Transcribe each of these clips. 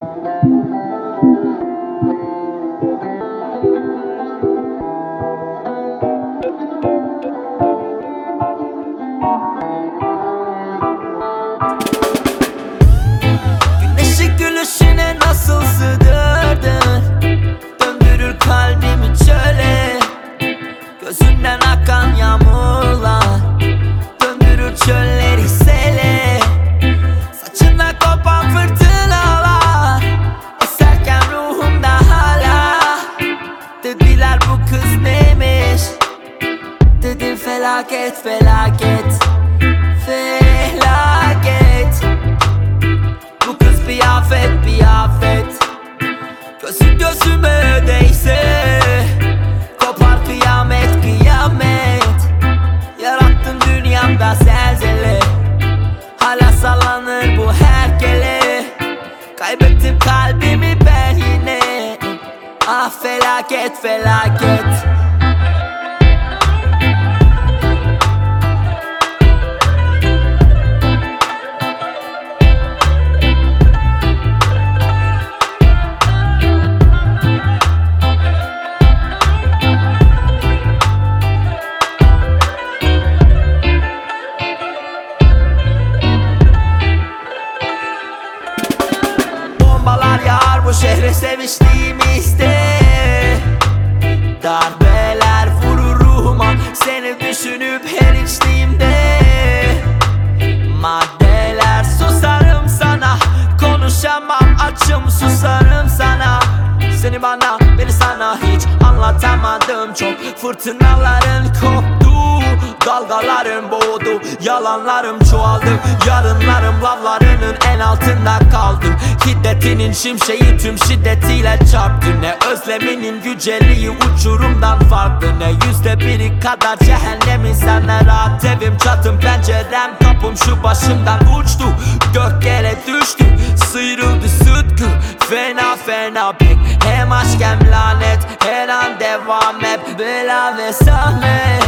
Güneşi gülüşüne nasıl sığdırdın felaket felaket. Felaket. Bu kız bir afet bir afet Gözü gözüme değse Kopar kıyamet kıyamet. Yarattın dünyamda zelzele. Hala sallanır bu herkele. Kaybettim kalbimi ben yine. Ah felaket felaket bu şehre seviştiğimizde Darbeler vurur ruhuma Seni düşünüp her içtiğimde. Maddeler susarım sana Konuşamam açım susarım sana. Seni bana beni sana hiç anlatamadım. Çok fırtınaların koptu Dalgalarım boğdu Yalanlarım çoğaldı. Yarınlarım lavlarının en altında kaldı. Hiddetinin şimşeği tüm şiddetiyle çarptı. Ne özleminin yüceliği uçurumdan farklı. Ne yüzde biri kadar cehennemin senle rahat evim. Çatım pencerem kapım şu başımdan uçtu. Gök yere düştü sıyrıldı sıtkı Fena fena pek hem aşk hem lanet. Her an devam hep bela ve zahmet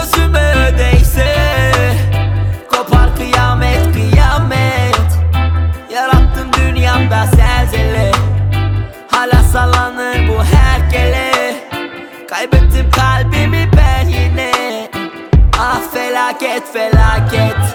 gözüme değse Kopar kıyamet kıyamet. Yarattın dünyamda zelzele Hala sallanır bu herkele. Kaybettim kalbimi ben yine. Ah felaket felaket